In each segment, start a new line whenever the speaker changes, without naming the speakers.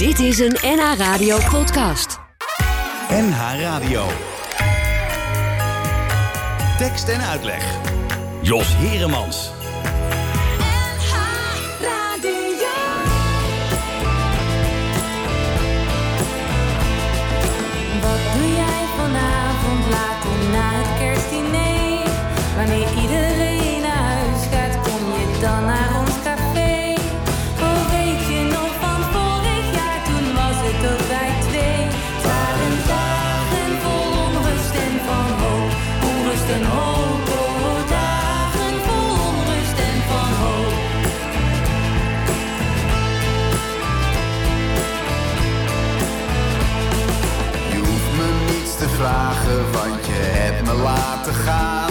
Dit is een NH Radio podcast.
NH Radio. Tekst en uitleg. Jos Heremans.
Wat doe jij vanavond laat om na het kerstdiner? Wanneer iedereen
gaan.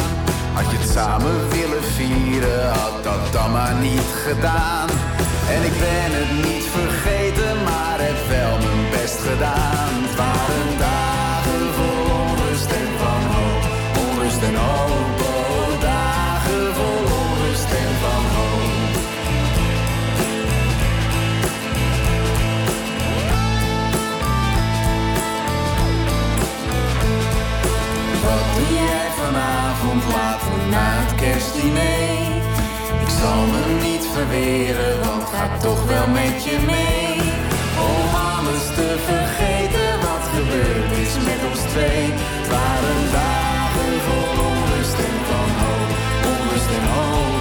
Had je het samen willen vieren, had dat dan maar niet gedaan. En ik ben het niet vergeten, maar heb wel mijn best gedaan. Het waren dagen vol onrust en van hoop, onrust en hoop. Vanavond laat na het kerstdiner? Ik zal me niet verweren, want ga toch wel met je mee. Om alles te vergeten wat gebeurd is met ons twee. Waren dagen vol onrust en van hoop. Onrust en hoop,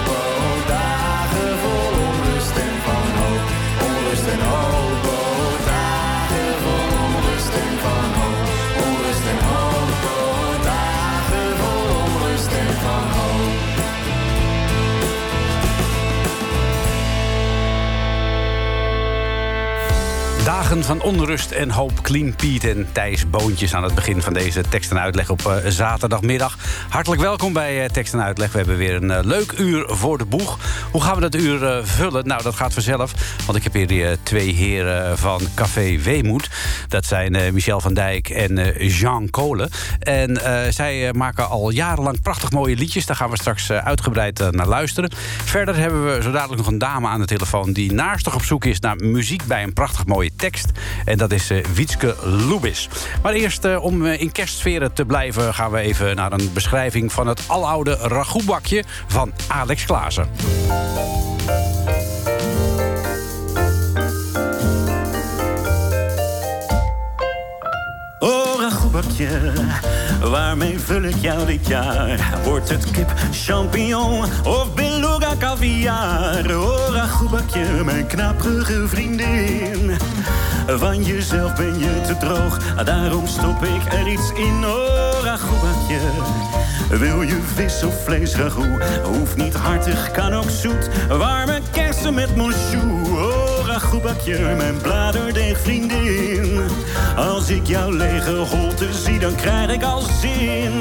van onrust en hoop.
Clean Piet en Thijs Boontjes aan het begin van deze tekst en uitleg op eh, zaterdagmiddag. Hartelijk welkom bij eh, tekst en uitleg. We hebben weer een eh, leuk uur voor de boeg. Hoe gaan we dat uur vullen? Nou, dat gaat vanzelf. Want ik heb hier twee heren van Café Weemoed. Dat zijn Michel van Dijk en Jean Kolen. En zij maken al jarenlang prachtig mooie liedjes. Daar gaan we straks uitgebreid naar luisteren. Verder hebben we zo dadelijk nog een dame aan de telefoon... die naastig op zoek is naar muziek bij een prachtig mooie tekst. En dat is eh, Wietske Lubis. Maar eerst, eh, om eh, in kerstsferen te blijven... gaan we even naar een beschrijving van het aloude ragoutbakje van Alex Klaassen.
Oh, ragoutbakje, waarmee vul ik jou dit jaar? Wordt het kip, champignon of beluga caviar? Oh, ragoutbakje, mijn knaprige vriendin. Van jezelf ben je te droog, daarom stop ik er iets in. Oh, ragoutbakje, wil je vis of vlees ragout? Hoeft niet hartig, kan ook zoet. Warme kersen met ragoutbakje, mijn bladerdeeg vriendin. Als ik jouw lege holte zie, dan krijg ik al zin.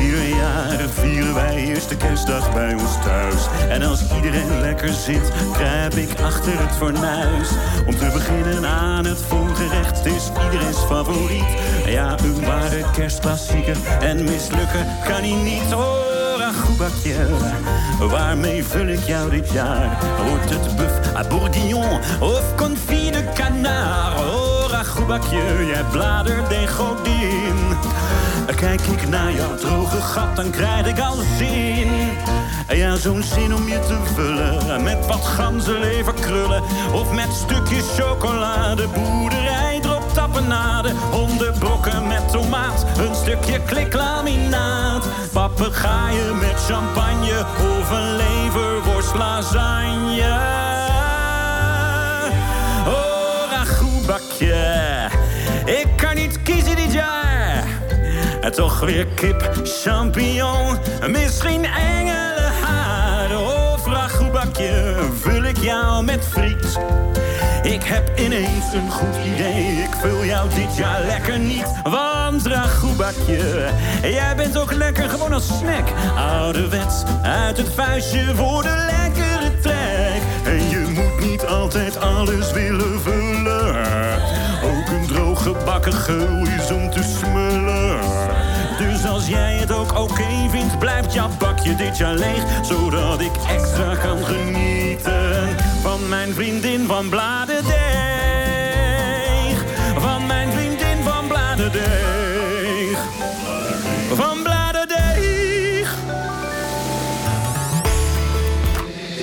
Ieder jaar vieren wij eerste kerstdag bij ons thuis. En als iedereen lekker zit, kruip ik achter het fornuis. Om te beginnen aan het voorgerecht, het is iedereen's favoriet. Ja, een ware kerstklassieker en mislukken kan hij niet. Oh, waarmee vul ik jou dit jaar? Wordt het buff à bourguignon of confit de canard? Oh, ragoutbakje, jij bladerdeeg godin. Kijk ik naar jouw droge gat, dan krijg ik al zin. Ja, zo'n zin om je te vullen met wat ganzenlever krullen. Of met stukjes chocolade, boerderij tapenade. Hondenbrokken met tomaat, een stukje kliklaminaat. Papegaaien met champagne of een leverworst lasagne. Oh, ragoutbakje, ik kan niet kiezen dit jaar. En toch weer kip, champignon, misschien engelenhaar of ragoutbakje. Vul ik jou met friet. Ik heb ineens een goed idee, ik vul jou dit jaar lekker niet. Want ragoutbakje, jij bent ook lekker gewoon als snack. Ouderwets, uit het vuistje voor de lekkere trek. En je moet niet altijd alles willen vullen. Ook een droog gebakken geul is om te smullen. Dus als jij het ook oké vindt, blijft jouw bakje dit jaar leeg. Zodat ik extra kan genieten van mijn vriendin van Bladerdeeg. Van mijn vriendin van Bladerdeeg. Van Bladerdeeg.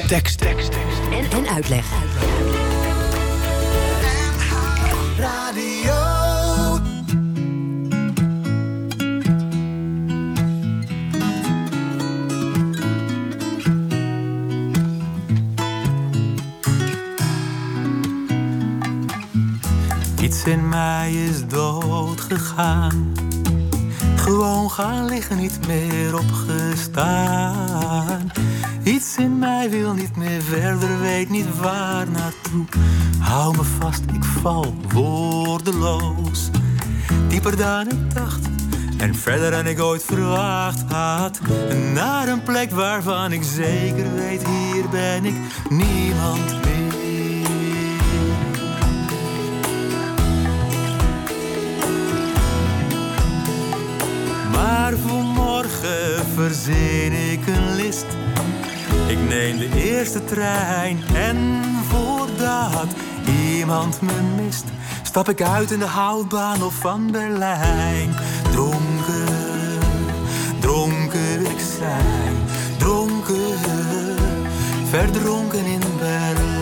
Tekst, tekst, tekst. En, en uitleg.
En radio.
Iets in mij is dood gegaan. Gewoon gaan liggen, niet meer opgestaan. Iets in mij wil niet meer verder, weet niet waar naartoe. Hou me vast, ik val woordeloos. Dieper dan ik dacht en verder dan ik ooit verwacht had. Naar een plek waarvan ik zeker weet, hier ben ik niemand meer. Voor morgen verzin ik een list. Ik neem de eerste trein en voordat iemand me mist, stap ik uit in de houtbaan of van Berlijn. Dronken, dronken ik zijn, dronken, verdronken in Berlijn.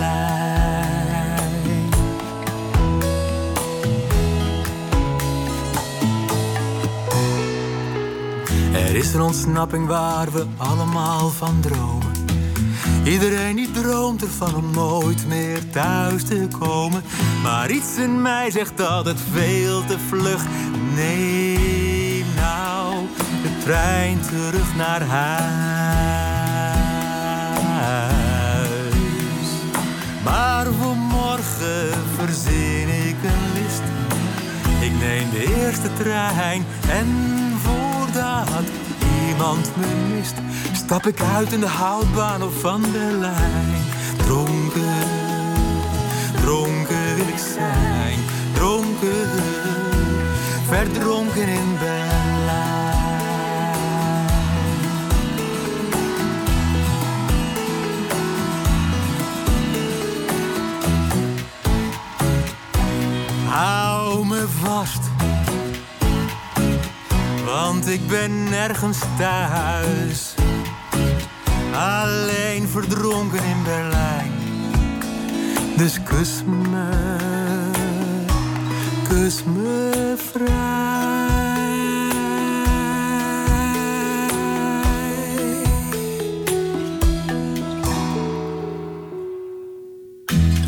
Er is een ontsnapping waar we allemaal van dromen. Iedereen die droomt ervan om nooit meer thuis te komen. Maar iets in mij zegt dat het veel te vlug. Neem nou de trein terug naar huis. Maar voor morgen verzin ik een list. Ik neem de eerste trein en iemand me mist, stap ik uit in de houtbaan of van de lijn. Dronken, dronken wil ik zijn, dronken, verdronken in Berlijn. Hou me vast want ik ben nergens thuis. Alleen verdronken in Berlijn. Dus kus me, kus me vrij.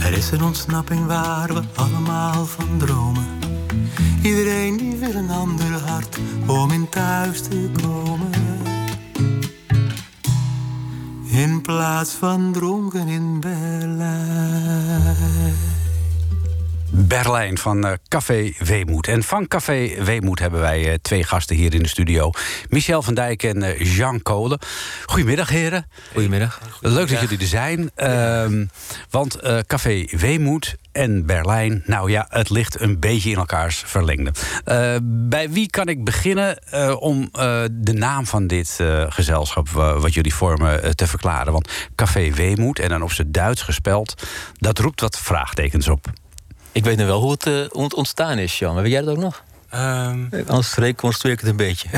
Er is een ontsnapping waar we allemaal van dromen. Iedereen die wil een ander hart om in thuis te komen. In plaats van dronken in Berlijn.
Berlijn van uh, Café Weemoed. En van Café Weemoed hebben wij uh, twee gasten hier in de studio. Michel van Dijk en uh, Jean Kolen. Goedemiddag, heren.
Goedemiddag.
Leuk dat jullie er zijn. Ehm, want Café Weemoed en Berlijn, nou ja, het ligt een beetje in elkaars verlengde. bij wie kan ik beginnen om de naam van dit gezelschap... wat jullie vormen, te verklaren? Want Café Weemoed, en dan op zijn Duits gespeld... dat roept wat vraagtekens op.
Ik weet nu wel hoe het, uh, hoe het ontstaan is, Jan. Maar weet jij dat ook nog?
Um,
Anders reconstrueer ik het een beetje.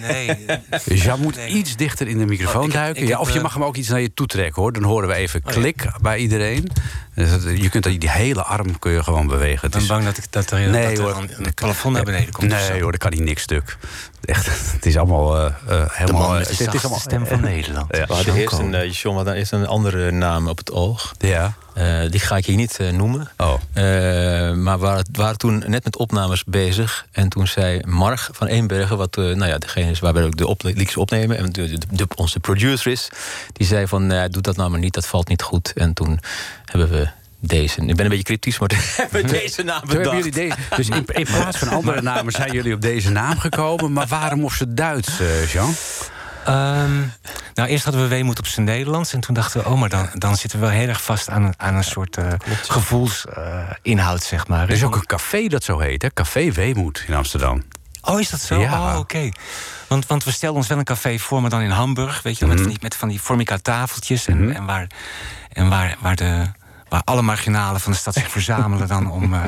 Nee.
Dus Jan moet nee. iets dichter in de microfoon
oh, ik,
duiken.
Ik
ja, of je mag hem ook iets naar je toe trekken, hoor. Dan horen we even klik oh, ja. bij iedereen. Dus je kunt die hele arm kun je gewoon bewegen.
Ik ben
is...
bang dat, ik, dat er,
nee,
dat
hoor,
een, een plafond naar beneden komt.
Nee hoor, dat kan niet niks stuk. Echt, het is allemaal uh, uh, helemaal...
het is allemaal stem van Nederland.
Ja. We hadden eerst een, uh, John, eerst een andere naam op het oog.
Ja.
Uh, die ga ik hier niet uh, noemen.
Oh.
Uh, maar we waren, waren toen net met opnames bezig. En toen zei Marg van Eenbergen, wat nou ja, degene is waar we ook de op, liedjes opnemen. En de, de, de, onze producer is. Die zei van, doe dat nou maar niet, dat valt niet goed. En toen hebben we deze. Ik ben een beetje cryptisch, maar hebben we deze naam bedacht.
Jullie deze, dus in, in, plaats van andere namen zijn jullie op deze naam gekomen. Maar waarom op z'n Duits, Jean?
Um, nou, eerst hadden we weemoed op zijn Nederlands. En toen dachten we, oh, maar dan, dan zitten we wel heel erg vast aan, aan een soort uh, gevoelsinhoud, uh, zeg maar.
Er is ook een café dat zo heet, hè? Café Weemoed in Amsterdam.
Oh, is dat zo?
Ja.
Oh, oké. Okay. Want, want we stelden ons wel een café voor, maar dan in Hamburg. Weet je, mm -hmm. met, van die, met van die formica tafeltjes. En, mm -hmm. en, waar, en waar, waar de waar alle marginalen van de stad zich verzamelen dan om... Uh,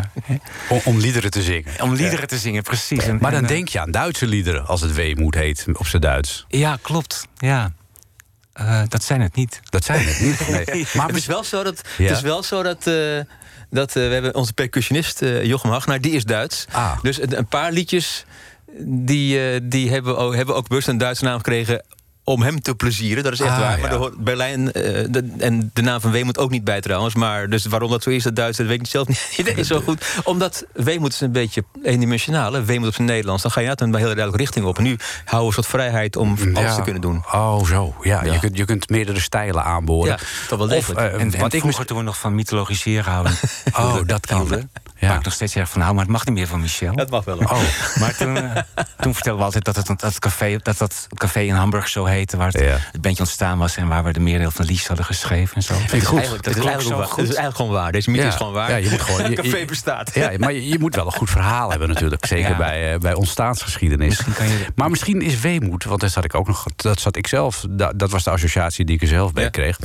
om, om, liederen te zingen.
Om liederen ja. te zingen, precies. En,
maar dan
en,
denk je aan Duitse liederen, als het Weemoed heet, op zijn Duits.
Ja, klopt. Ja. Eh, dat zijn het niet.
Dat zijn het niet. Nee.
Maar het is wel zo dat.
Ja.
Het is wel zo dat. eh, dat eh, we hebben onze percussionist eh, Jochem Hagnaar, die is Duits.
Ah.
Dus een, een paar liedjes die, eh, die hebben, ook, hebben ook bewust een Duitse naam gekregen om hem te plezieren. Dat is echt
Ah,
waar.
ja.
Maar de Berlijn eh, de- en de naam van Weemoed ook niet bij trouwens. Maar dus waarom dat zo is, dat Duits, dat weet ik zelf niet, eens zo goed. Omdat Weemoed is een beetje eendimensionaal. hè. Weemoed op zijn Nederlands. Dan ga je net een hele duidelijke richting op. En nu houden we een soort vrijheid om alles
Ja.
te kunnen doen.
Oh, zo. Ja,
Ja.
Je, kunt, je kunt meerdere stijlen aanboren.
Ja, toch wel
Of, eh,
En, en
wat ik
vroeger toen we nog van mythologiseren houden.
Oh, dat kan. Ja.
Waar ik nog steeds erg van hou, maar het mag niet meer van Michel.
Dat mag wel.
Oh,
Maar toen, eh, toen vertelden we altijd dat het, dat het café, dat dat café in Hamburg zo heette... waar het,
Ja.
het bandje ontstaan was... en waar we de merendeel van de liedjes hadden geschreven en zo.
vind ik goed.
Eigenlijk, dat, is eigenlijk,
goed.
dat is eigenlijk gewoon waar. Deze mythe
Ja.
is gewoon waar.
Ja, je moet gewoon- je-
café bestaat.
Ja, maar je, je moet wel een goed verhaal hebben natuurlijk. Zeker
Ja.
bij, eh, bij ontstaansgeschiedenis.
Misschien kan je-
Maar misschien is weemoed, want dat zat ik ook nog. Dat zat ik zelf. da- Dat was de associatie die ik er zelf bij
Ja.
kreeg.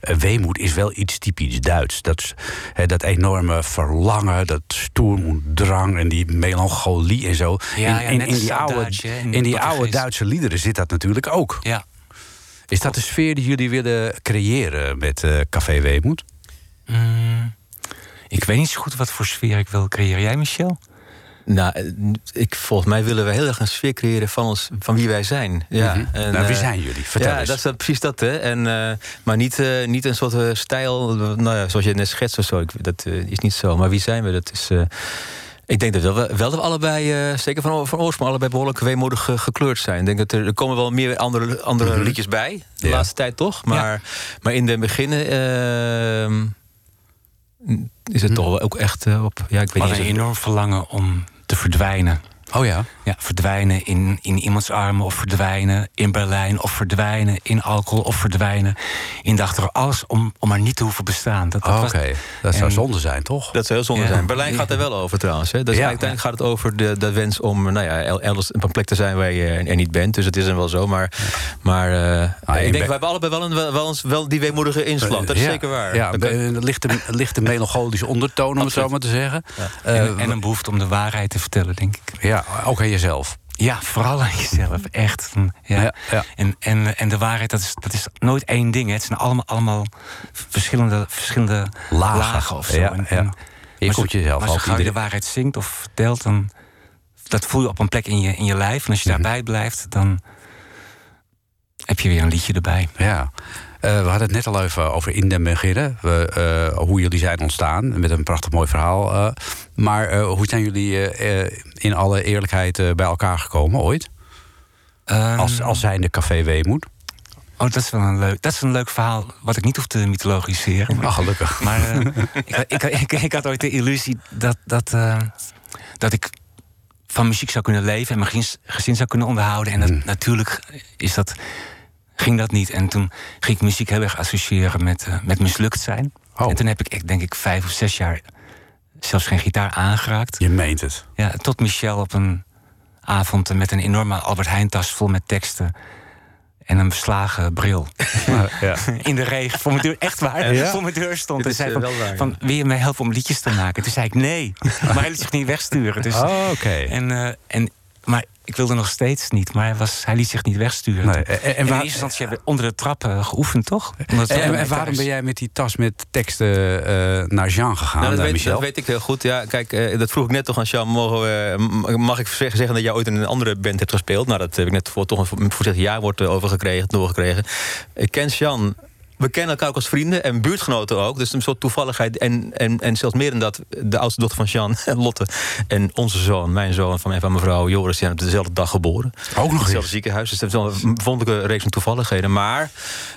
Eh, weemoed is wel iets typisch Duits. Dat, is, hè, dat enorme verlangen, dat stoermoeddrang en die melancholie en zo.
Ja,
in,
ja,
in, die, oude,
Duits, in
in die oude Duitse liederen zit dat natuurlijk ook. Is dat de sfeer die jullie willen creëren met eh, Café Weemoed?
Mm, ik weet niet zo goed wat voor sfeer ik wil creëren. Jij, Michel?
Nou, eh, ik, volgens mij willen we heel erg een sfeer creëren van, ons, van wie wij zijn. Ja,
Mhm.
en,
nou, wie
eh,
zijn jullie? Vertel
ja,
eens.
dat is dat- precies dat. Hè. En, eh, maar niet, eh, niet een soort eh, stijl, nou ja, zoals je net schetst of zo. Ik, dat is niet zo. Maar wie zijn we? Dat is. Ik denk dat we wel, dat we allebei, eh, zeker van, van oorsprong, allebei behoorlijk weemoedig eh, gekleurd zijn. Ik denk dat er, er komen wel meer andere, andere
Mhm.
liedjes bij, de
Ja.
laatste tijd toch? Maar, maar in de beginnen ehm, is het toch wel ook echt eh, op. Ja, ik
We
weet niet.
een enorm verlangen om te verdwijnen.
Oh ja.
Ja, verdwijnen in, in iemands armen of verdwijnen in Berlijn of verdwijnen in alcohol of verdwijnen in de achter alles om, om maar niet te hoeven bestaan. Dat, dat
Oh,
was-
Oké, dat zou
en-
zonde zijn, toch?
Dat zou heel zonde
Ja.
zijn. Berlijn gaat er wel over trouwens. Hè. Dus
Ja.
uiteindelijk gaat het over de, de wens om nou ja, el- elders een plek te zijn waar je er niet bent. Dus het is dan wel zo. Maar, maar eh,
Ah,
ik denk,
Be-
we hebben allebei wel, een, wel, wel, eens- wel die weemoedige inslag. Dat is
Ja,
zeker waar.
Ja,
kan-
een lichte, lichte melancholische ondertoon, om het zo maar te zeggen.
en,
Eh,
en een behoefte om de waarheid te vertellen, denk ik.
ja, ook aan jezelf.
Ja, vooral aan jezelf, echt. Ja.
Ja, ja.
En, en, en de waarheid, dat is, dat is nooit één ding. Hè. Het zijn allemaal, allemaal verschillende, verschillende
Lagen.
lagen. of zo.
Ja,
En-
ja.
en-
Je komt jezelf
zodra je de waarheid zingt of vertelt, dan dat voel je op een plek in je, in je lijf. En als je
Mhm.
daarbij blijft, dan heb je weer een liedje erbij.
Ja. Eh, we hadden het net al even over in den beginnen. We, eh, hoe jullie zijn ontstaan. Met een prachtig mooi verhaal. eh. maar hoe zijn jullie in alle eerlijkheid bij elkaar gekomen ooit?
Ehm,
Als, als zijnde Café Weemoed?
Oh, dat is wel een leuk, dat is een leuk verhaal wat ik niet hoef te mythologiseren.
Ah, gelukkig.
Maar ik, ik, ik, ik had ooit de illusie dat, dat, dat ik van muziek zou kunnen leven en mijn gezin, gezin zou kunnen onderhouden. En dat,
Hmm.
natuurlijk is dat, ging dat niet. En toen ging ik muziek heel erg associëren met, eh, met mislukt zijn.
Oh.
En toen heb ik, ik denk ik, vijf of zes jaar zelfs geen gitaar aangeraakt.
Je meent het.
Ja, tot Michel op een avond met een enorme Albert Heijn tas vol met teksten. En een beslagen bril.
ja.
In de regen. Voor mijn deur, echt waar.
Ja?
Voor mijn deur stond. En zei
eh,
van,
waar,
van, wil je mij helpen om liedjes te maken? Toen zei ik nee. Maar hij liet zich niet wegsturen. Dus,
Oh, Oké.
en, eh, en, maar ik wilde nog steeds niet. Maar hij, was, hij liet zich niet wegsturen.
Nee, en- en
en in
waar-
eerste instantie hebben we onder de trappen geoefend, toch?
En, waarom ben jij met die tas met teksten eh, naar Jean gegaan,
Nou, dat,
eh,
weet,
Michel?
dat weet ik heel goed. Ja, kijk, eh, dat vroeg ik net toch aan Jean. Mogen we, mag ik zeggen, zeggen dat jij ooit in een andere band hebt gespeeld? Nou, dat heb ik net voor toch een voorzichtig ja-woord eh, over gekregen, doorgekregen. Ik ken Jean. We kennen elkaar ook als vrienden en buurtgenoten ook. Dus een soort toevalligheid. En, en, en zelfs meer dan dat, de oudste dochter van Jean, Lotte. En onze zoon, mijn zoon van mijn, van mijn vrouw Joris, die zijn op dezelfde dag geboren.
Ook nog
Hetzelfde
eens.
ziekenhuis. Dus dat is wel een wonderlijke reeks van toevalligheden. Maar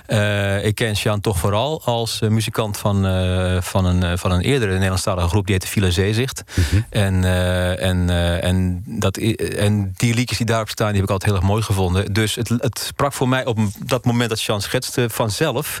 eh, ik ken Jean toch vooral als eh, muzikant van, eh, van, een, van een eerdere Nederlandstalige groep. Die heette Villa Zeezicht. en, eh, en, eh, en, dat, en die liedjes die daarop staan, die heb ik altijd heel erg mooi gevonden. Dus het, het sprak voor mij op dat moment dat Jean schetste vanzelf.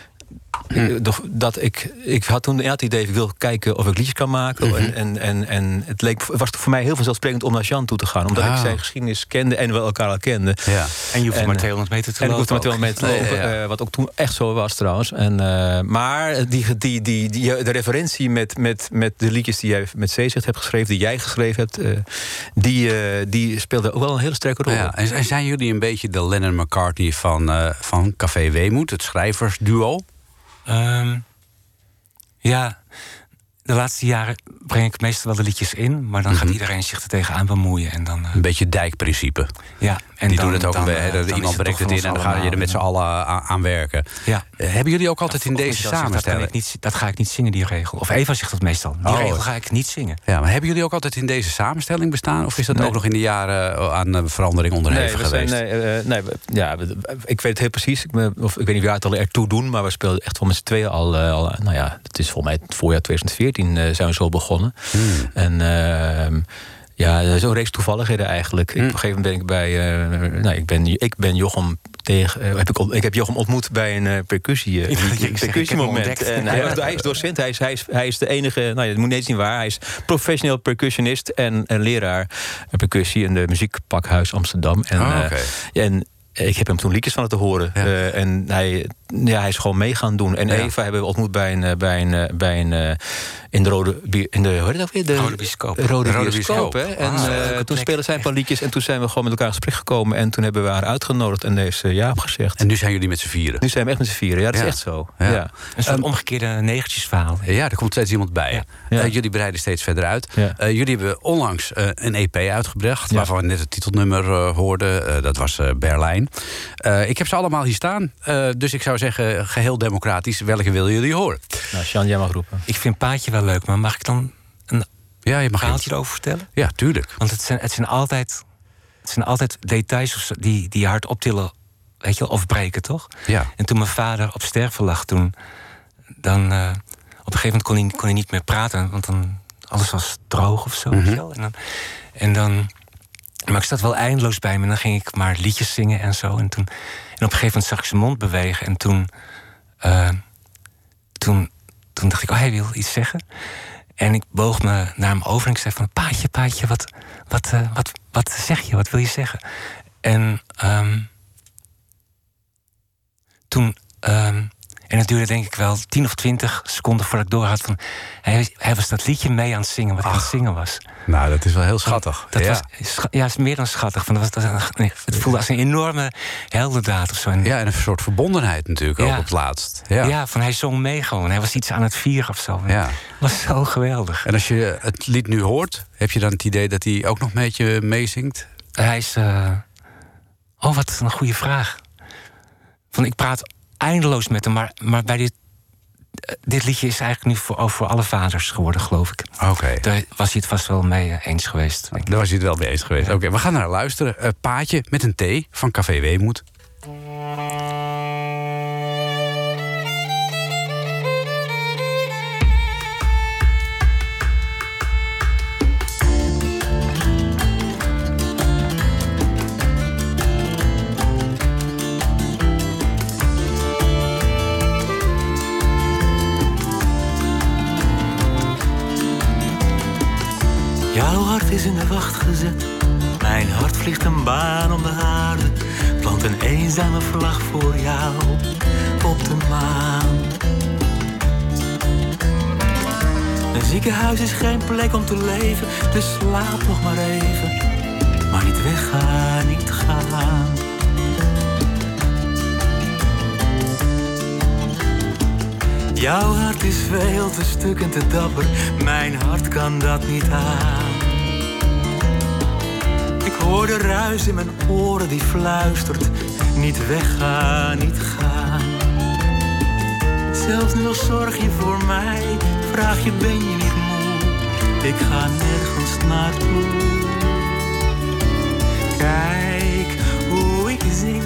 doch dat ik, ik had toen het idee, ik wil kijken of ik liedjes kan maken.
Mhm.
en, en, en, en het leek, was voor mij heel vanzelfsprekend om naar Jean toe te gaan. Omdat
Ah.
ik zijn geschiedenis kende en we elkaar al kenden.
Ja.
En je hoeft
En,
maar
eh,
200 meter te
En ik
lopen.
hoefde maar 200 meter te lopen,
ja.
eh, wat ook toen echt zo was trouwens. En, eh, maar die, die, die, die, de referentie met, met, met de liedjes die jij met Zeezicht hebt geschreven... die jij geschreven hebt, eh, die, eh, die speelde ook wel een hele sterke rol.
Ja, en en zijn jullie een beetje de Lennon McCartney van, eh, van Café Weemoed, het schrijversduo?
Ehm, ja, de laatste jaren breng ik meestal wel de liedjes in, maar dan gaat
Mhm.
iedereen zich er tegenaan bemoeien. En dan, eh,
Een beetje dijkprincipe.
ja, en
Die
dan,
doen het ook
dan,
een beetje.
eh, dan
Iemand
het
brengt het in en dan ga je er met z'n allen aan, werken.
Ja.
Eh, Hebben jullie ook altijd in
Of
deze samenstelling?
ik niet, dat ga ik niet zingen, die regel. Of Eva zegt dat meestal. Die
Oh.
regel ga ik niet zingen.
Ja, maar hebben jullie ook altijd in deze samenstelling bestaan? Of is dat ook nog in de jaren eh, aan verandering onderhevig geweest?
nee, nee, ja, ik weet het heel precies. Ik, of, ik weet niet wie het al ertoe doen, maar we speelden echt wel met z'n tweeën al, al. Nou ja, het is volgens mij het voorjaar 2014 eh, zijn we zo begonnen.
Hmm.
En ehm, ja, zo'n reeks toevalligheden eigenlijk. Ik,
Hmm.
op een gegeven moment ben ik bij. eh, nou, ik ben, ik ben Jochem tegen. eh, heb ik, ik heb Jochem ontmoet bij een eh, percussie, percussiemoment. En hij, was, hij is docent, hij is, hij is, hij is de enige. Nou, je moet net zien waar. Hij is professioneel percussionist en, en leraar percussie in de muziekpakhuis Amsterdam. En,
Oh, oké.
en ik heb hem toen liedjes van het te horen.
Ja.
En hij, ja, hij is gewoon mee gaan doen. En
Ja.
Eva hebben we ontmoet bij een, eh, bij een, eh, bij een eh, in de rode in de hoe heet dat weer? De
Rode bioscoop.
Rode,
Rode
bioscoop.
bioscoop.
hè? En
Ah,
toen
plek.
speelden zij een paar liedjes en toen zijn we gewoon met elkaar in gesprek gekomen. En toen hebben we haar uitgenodigd en heeft ze ja opgezegd.
En nu zijn jullie met z'n vieren.
nu zijn we echt met z'n vieren. Ja, dat
Ja.
is echt zo.
Ja.
Ja.
Een soort
Ehm,
omgekeerde negertjesverhaal.
Ja, er komt steeds iemand bij. Jullie breiden steeds verder uit. Jullie hebben onlangs een EP uitgebracht... Waarvan we net het titelnummer hoorden. Dat was Berlijn. Ik heb ze allemaal hier staan. Dus ik zou zeggen, geheel democratisch. Welke willen jullie horen?
Nou, Sjan, jij mag roepen.
Ik vind Paatje wel leuk, maar mag ik dan een
Ja, je mag
verhaaltje erover vertellen?
Ja, tuurlijk.
Want het zijn, het zijn, altijd, het zijn altijd details die, die je hart optillen weet je of breken, toch?
Ja.
En toen mijn vader op sterven lag, toen, dan, eh, op een gegeven moment kon hij, kon hij niet meer praten, want dan alles was droog of zo. wel. En dan, en dan, maar ik zat wel eindeloos bij me en dan ging ik maar liedjes zingen en zo. En, toen, en op een gegeven moment zag ik zijn mond bewegen en toen, eh, toen, toen dacht ik, oh, hij wil iets zeggen. En ik boog me naar hem over en ik zei van... Paatje, Paatje, wat, wat, eh, wat, wat zeg je? Wat wil je zeggen? En ehm, toen... ehm, en het duurde denk ik wel tien of twintig seconden voordat ik door had van... Hij, hij was dat liedje mee aan het zingen, wat hij aan het zingen was.
Nou, dat is wel heel schattig.
Dat
ja.
was scha- ja, is meer dan schattig. Van, dat was, dat, nee, het voelde als een enorme heldendaad of zo. En,
ja, en een soort verbondenheid natuurlijk ook op het laatst. Ja.
ja. van hij zong mee gewoon. Hij was iets aan het vieren of zo.
Ja.
was zo geweldig.
En als je het lied nu hoort, heb je dan het idee dat hij ook nog een beetje meezingt?
Hij is. eh, Oh, wat een goede vraag. Van, ik praat eindeloos met hem, maar, maar bij dit, dit liedje is eigenlijk nu voor, ook voor alle vaders geworden, geloof ik.
Oké.
Daar was hij het vast wel mee eh, eens geweest. denk ik.
Daar was hij het wel mee eens geweest. Oké, we gaan naar luisteren. Eh, Paatje met een T van Café Weemoed.
Jouw hart is in de wacht gezet. Mijn hart vliegt een baan om de aarde. Plant een eenzame vlag voor jou op de maan. Een ziekenhuis is geen plek om te leven, dus slaap nog maar even. Maar niet weggaan, Jouw hart is veel te stuk en te dapper, mijn hart kan dat niet aan. Ik hoor de ruis in mijn oren die fluistert, niet weggaan, niet gaan. Zelfs nu al zorg je voor mij, vraag je ben je niet moe, ik ga nergens naartoe. Kijk hoe ik zing,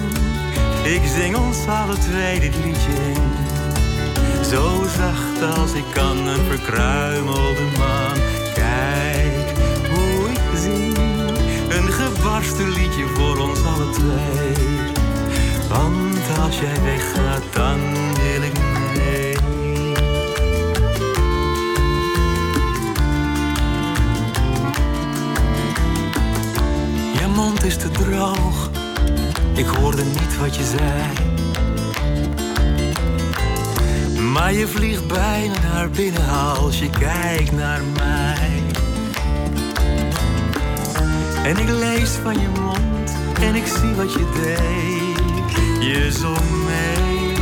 ik zing ons alle twee dit liedje. Zo zacht als ik kan een verkruimelde man. Kijk hoe ik zie, een gebarsten liedje voor ons alle twee. Want als jij weggaat, dan wil ik mee. Je mond is te droog, ik hoorde niet wat je zei Maar je vliegt bijna naar binnen als je kijkt naar mij. En ik lees van je mond en ik zie wat je deed. Je zong mee.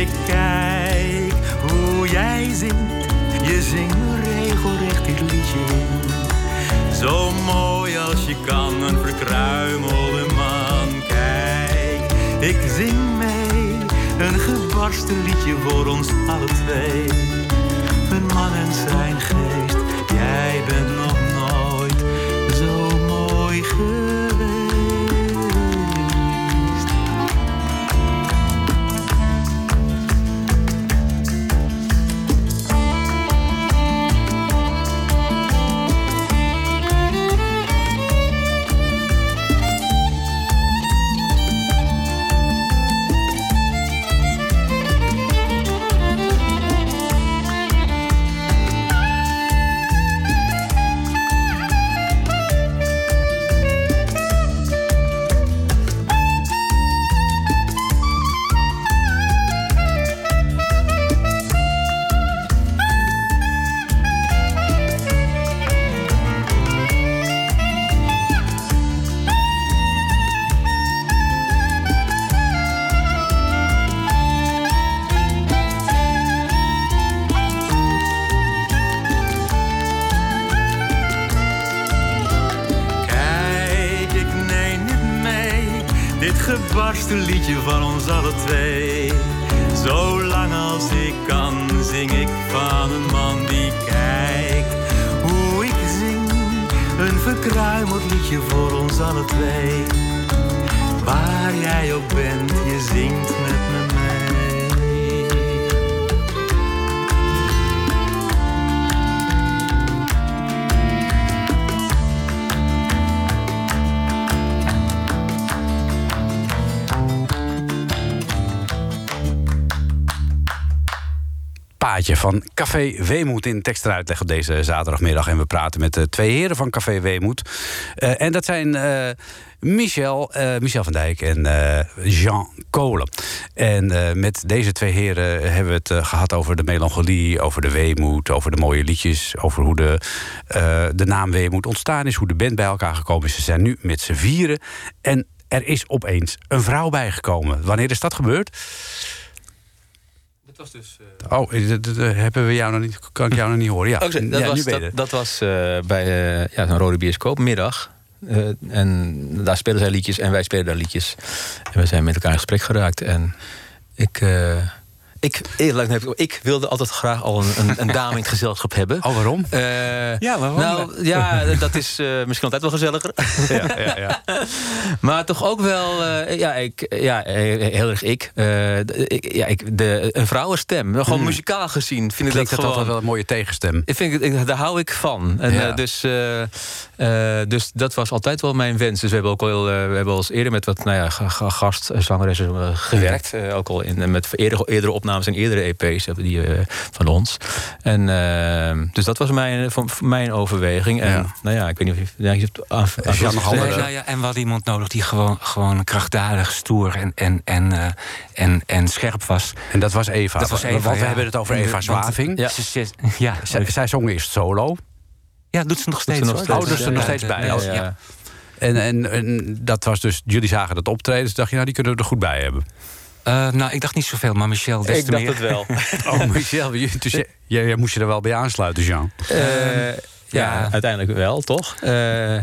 Ik kijk hoe jij zingt. Je zingt regelrecht dit liedje in. Zo mooi als je kan, een verkruimelde man. Kijk, ik zing mee. Een gebarsten liedje voor ons alle twee. Een man en zijn geest. Jij bent nog Van
Café Weemoed in tekst en uitleg op deze zaterdagmiddag. En we praten met de twee heren van Café Weemoed. Eh, en dat zijn eh, Michel, eh, Michel van Dijk en Jean Kolen. En met deze twee heren hebben we het eh, gehad over de melancholie, over de weemoed, over de mooie liedjes, over hoe de, de naam Weemoed ontstaan is, hoe de band bij elkaar gekomen is. Ze zijn nu met z'n vieren. En er is opeens een vrouw bijgekomen. Wanneer is dat gebeurd?
Was dus...
Oh, eh, dat- dat- hebben we jou nog niet, kan ik jou nog niet horen? Ja,
Oh, dat,
ja,
was, dat, dat was eh, bij eh, ja, zo'n rode bioscoopmiddag. Eh, en daar spelen zij liedjes en wij spelen daar liedjes. En we zijn met elkaar in gesprek geraakt. En ik, eh, ik, eerlijk, gezegd, ik wilde altijd graag al een, een, een dame in het gezelschap hebben.
Oh, waarom?
Eh,
Ja, waarom?
Nou, ja, dat is eh, misschien altijd wel gezelliger.
Ja, ja, ja.
Maar toch ook wel, eh, ja, ik, ja, heel erg ik. Ik- ja, ik de, een vrouwenstem. Gewoon
Hmm.
muzikaal gezien vind ik
Klinkt
dat
dat
gewoon...
altijd wel een mooie tegenstem.
Ik vind, ik, daar hou ik van. En,
Ja.
dus, eh, dus dat was altijd wel mijn wens. Dus we hebben ook wel, eh, we hebben al eens eerder met wat nou ja, ga- ga- gastzangeressen eh, gewerkt. Eh, ook al in, met eerdere, eerdere opnames en eerdere EP's hebben die van ons. En, dus dat was mijn, van, mijn overweging. En
Ja.
nou ja, ik weet niet of je, ja, je hebt aan, aan-
Jean nog
nou ja, en we hadden iemand nodig die gewoon, gewoon krachtdadig, stoer en, en, en, eh, en, en scherp was.
En dat was Eva.
Dat was
Want
Eva,
we
ja.
hebben het over Eva
want-
Zwaving.
Ja.
Ja,
Zij, zij zong eerst solo.
Ja, doet ze nog steeds.
ze nog steeds.
Oh, dus er nog steeds bij.
Ja,
Oh,
ja.
ja.
En, en, en dat was dus, jullie zagen dat optreden. Dus dacht je, nou, die kunnen we er goed bij hebben.
Eh, nou, ik dacht niet zoveel, maar Michel des
Ik
te
dacht
meer.
het wel.
Oh, Michel, je- dus jij, moest je er wel bij aansluiten, Jean.
Eh, ja,
ja.
uiteindelijk wel, toch? Eh,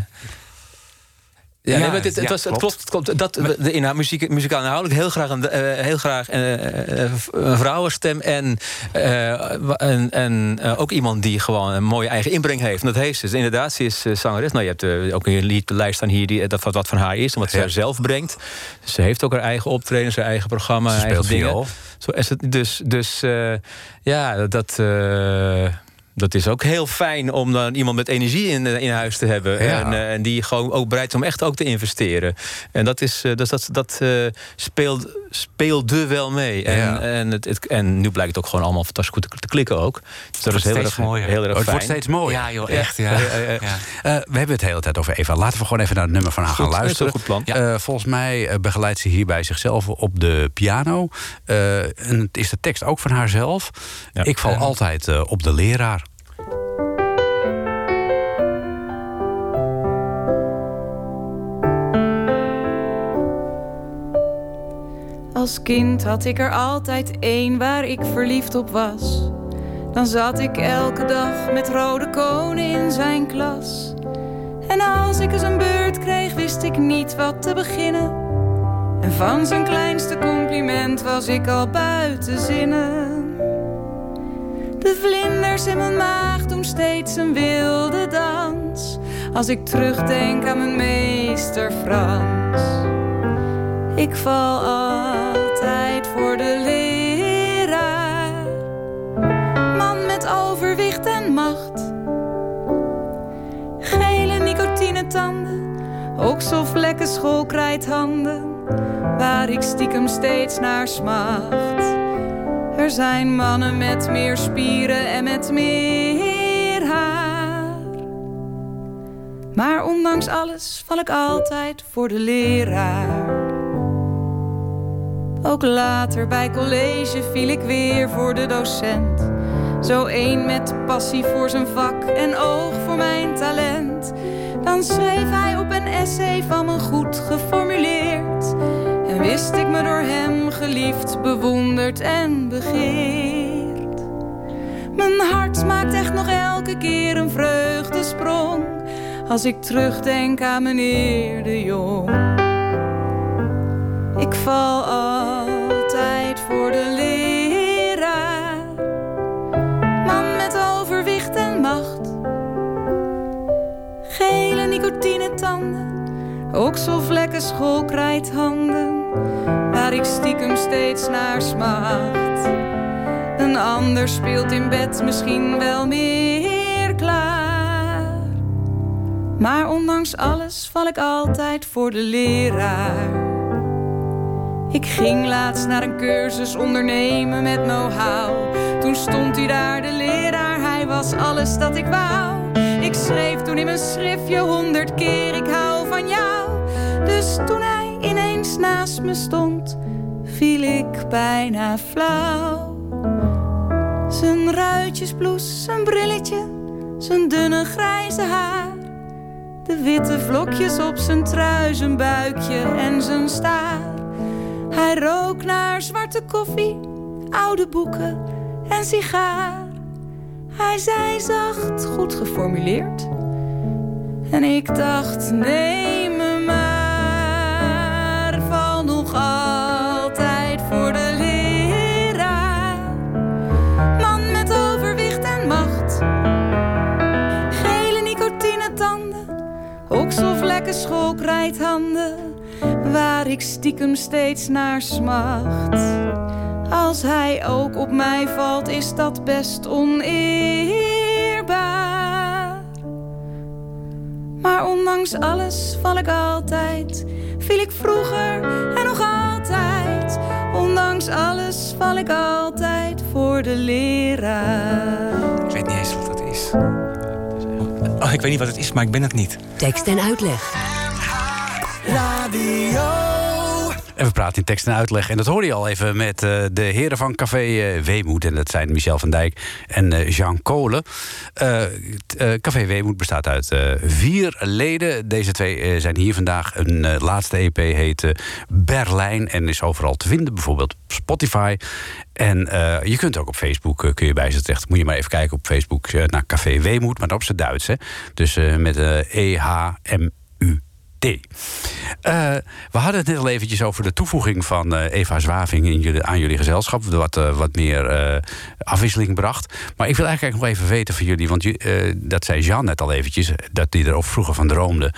ja, nee, het,
ja,
was, het
klopt.
klopt. Het klopt dat, de inhoud, muziek, muzikaal inhoudelijk heel graag een, eh, heel graag, eh, eh, een vrouwenstem. En, en, en ook iemand die gewoon een mooie eigen inbreng heeft. En dat heeft ze. Dus inderdaad, ze is zangeres. Nou, je hebt ook een liedlijst staan hier die, dat, wat, wat van haar is. En wat ze
Ja.
zelf brengt. Ze heeft ook haar eigen optredens, haar eigen programma.
Ze
haar eigen
speelt
dingen.
viool.
Zo is het dus, dus ja, dat. Eh, Dat is ook heel fijn om dan iemand met energie in, in huis te hebben.
Ja.
En, eh, en die gewoon ook bereid is om echt ook te investeren. En dat, is, eh, dus dat, dat eh, speelt, speelde wel mee. En,
Ja.
en, het, het- en nu blijkt het ook gewoon allemaal fantastisch goed te, te klikken ook. Dus dat is heel
steeds
erg,
mooier.
heel erg
Oh, het
fijn.
wordt steeds mooier.
Ja, joh, echt. Ja.
Eh, we hebben het de hele tijd over Eva. Laten we gewoon even naar het nummer van haar gaan
Goed, dat is
luisteren.
een goed plan.
Eh, volgens mij eh, begeleidt ze hierbij zichzelf op de piano. Eh, en het is de tekst ook van haarzelf.
Ja.
Ik val altijd eh, op de leraar.
Als kind had ik er altijd één waar ik verliefd op was. Dan zat ik elke dag met rode konen in zijn klas. En als ik eens een beurt kreeg, wist ik niet wat te beginnen. En van zijn kleinste compliment was ik al buiten zinnen. De vlinders in mijn maag doen steeds een wilde dans. Als ik terugdenk aan mijn meester Frans. Ik val altijd voor de leraar. Man met overwicht en macht. Gele nicotinetanden, okselvlekken, schoolkrijthanden. Waar ik stiekem steeds naar smacht. Er zijn mannen met meer spieren en met meer haar. Maar ondanks alles val ik altijd voor de leraar. Ook later bij college viel ik weer voor de docent. Zo één met passie voor zijn vak en oog voor mijn talent. Dan schreef hij op een essay van me goed geformuleerd. En wist ik me door hem geliefd, bewonderd en begeerd. Mijn hart maakt echt nog elke keer een vreugdesprong. Als ik terugdenk aan meneer de Jong. Ik val altijd Gele nicotinetanden. Okselvlekken, schoolkrijthanden. Waar ik stiekem steeds naar smacht. Een ander speelt in bed misschien wel meer klaar. Maar ondanks alles val ik altijd voor de leraar. Ik ging laatst naar een cursus ondernemen met know-how. Toen stond hij daar, de leraar, hij was alles dat ik wou. Ik schreef toen in mijn schriftje honderd keer, ik hou van jou. Dus toen hij ineens naast me stond, viel ik bijna flauw. Zijn ruitjesblouse, zijn brilletje, zijn dunne grijze haar. De witte vlokjes op zijn trui, zijn buikje en zijn staar. Hij rook naar zwarte koffie, oude boeken en sigaar. Hij zei zacht, goed geformuleerd. En ik dacht, neem me maar, val nog altijd voor de leraar. Man met overwicht en macht. Gele nicotinetanden, okselvlekken, schoolkrijthanden. Waar ik stiekem steeds naar smacht. Als hij ook op mij valt, is dat best oneerbaar. Maar ondanks alles val ik altijd, viel ik vroeger en nog altijd. Ondanks alles val ik altijd voor de leraar.
Ik weet niet eens wat dat is. Oh, ik weet niet wat het is, maar ik ben het niet.
Tekst en uitleg.
En we praten in tekst en uitleg. En dat hoorde je al even met eh, de heren van Café eh, Weemoed. En dat zijn Michel van Dijk en eh, Jean Kolen. Café Weemoed bestaat uit vier leden. Deze twee zijn hier vandaag. Een laatste EP heet Berlijn en is overal te vinden. Bijvoorbeeld op Spotify. En je kunt ook op Facebook, kun je bij ze terecht. Moet je maar even kijken op Facebook naar Café Weemoed. Maar dan op zijn Duits, hè. Dus met eh, Eh, we hadden het net al eventjes over de toevoeging van eh, Eva Zwaving in jullie, aan jullie gezelschap. Wat, eh, wat meer afwisseling bracht. Maar ik wil eigenlijk nog even weten van jullie. Want dat zei Jean net al eventjes. Dat hij er ook vroeger van droomde.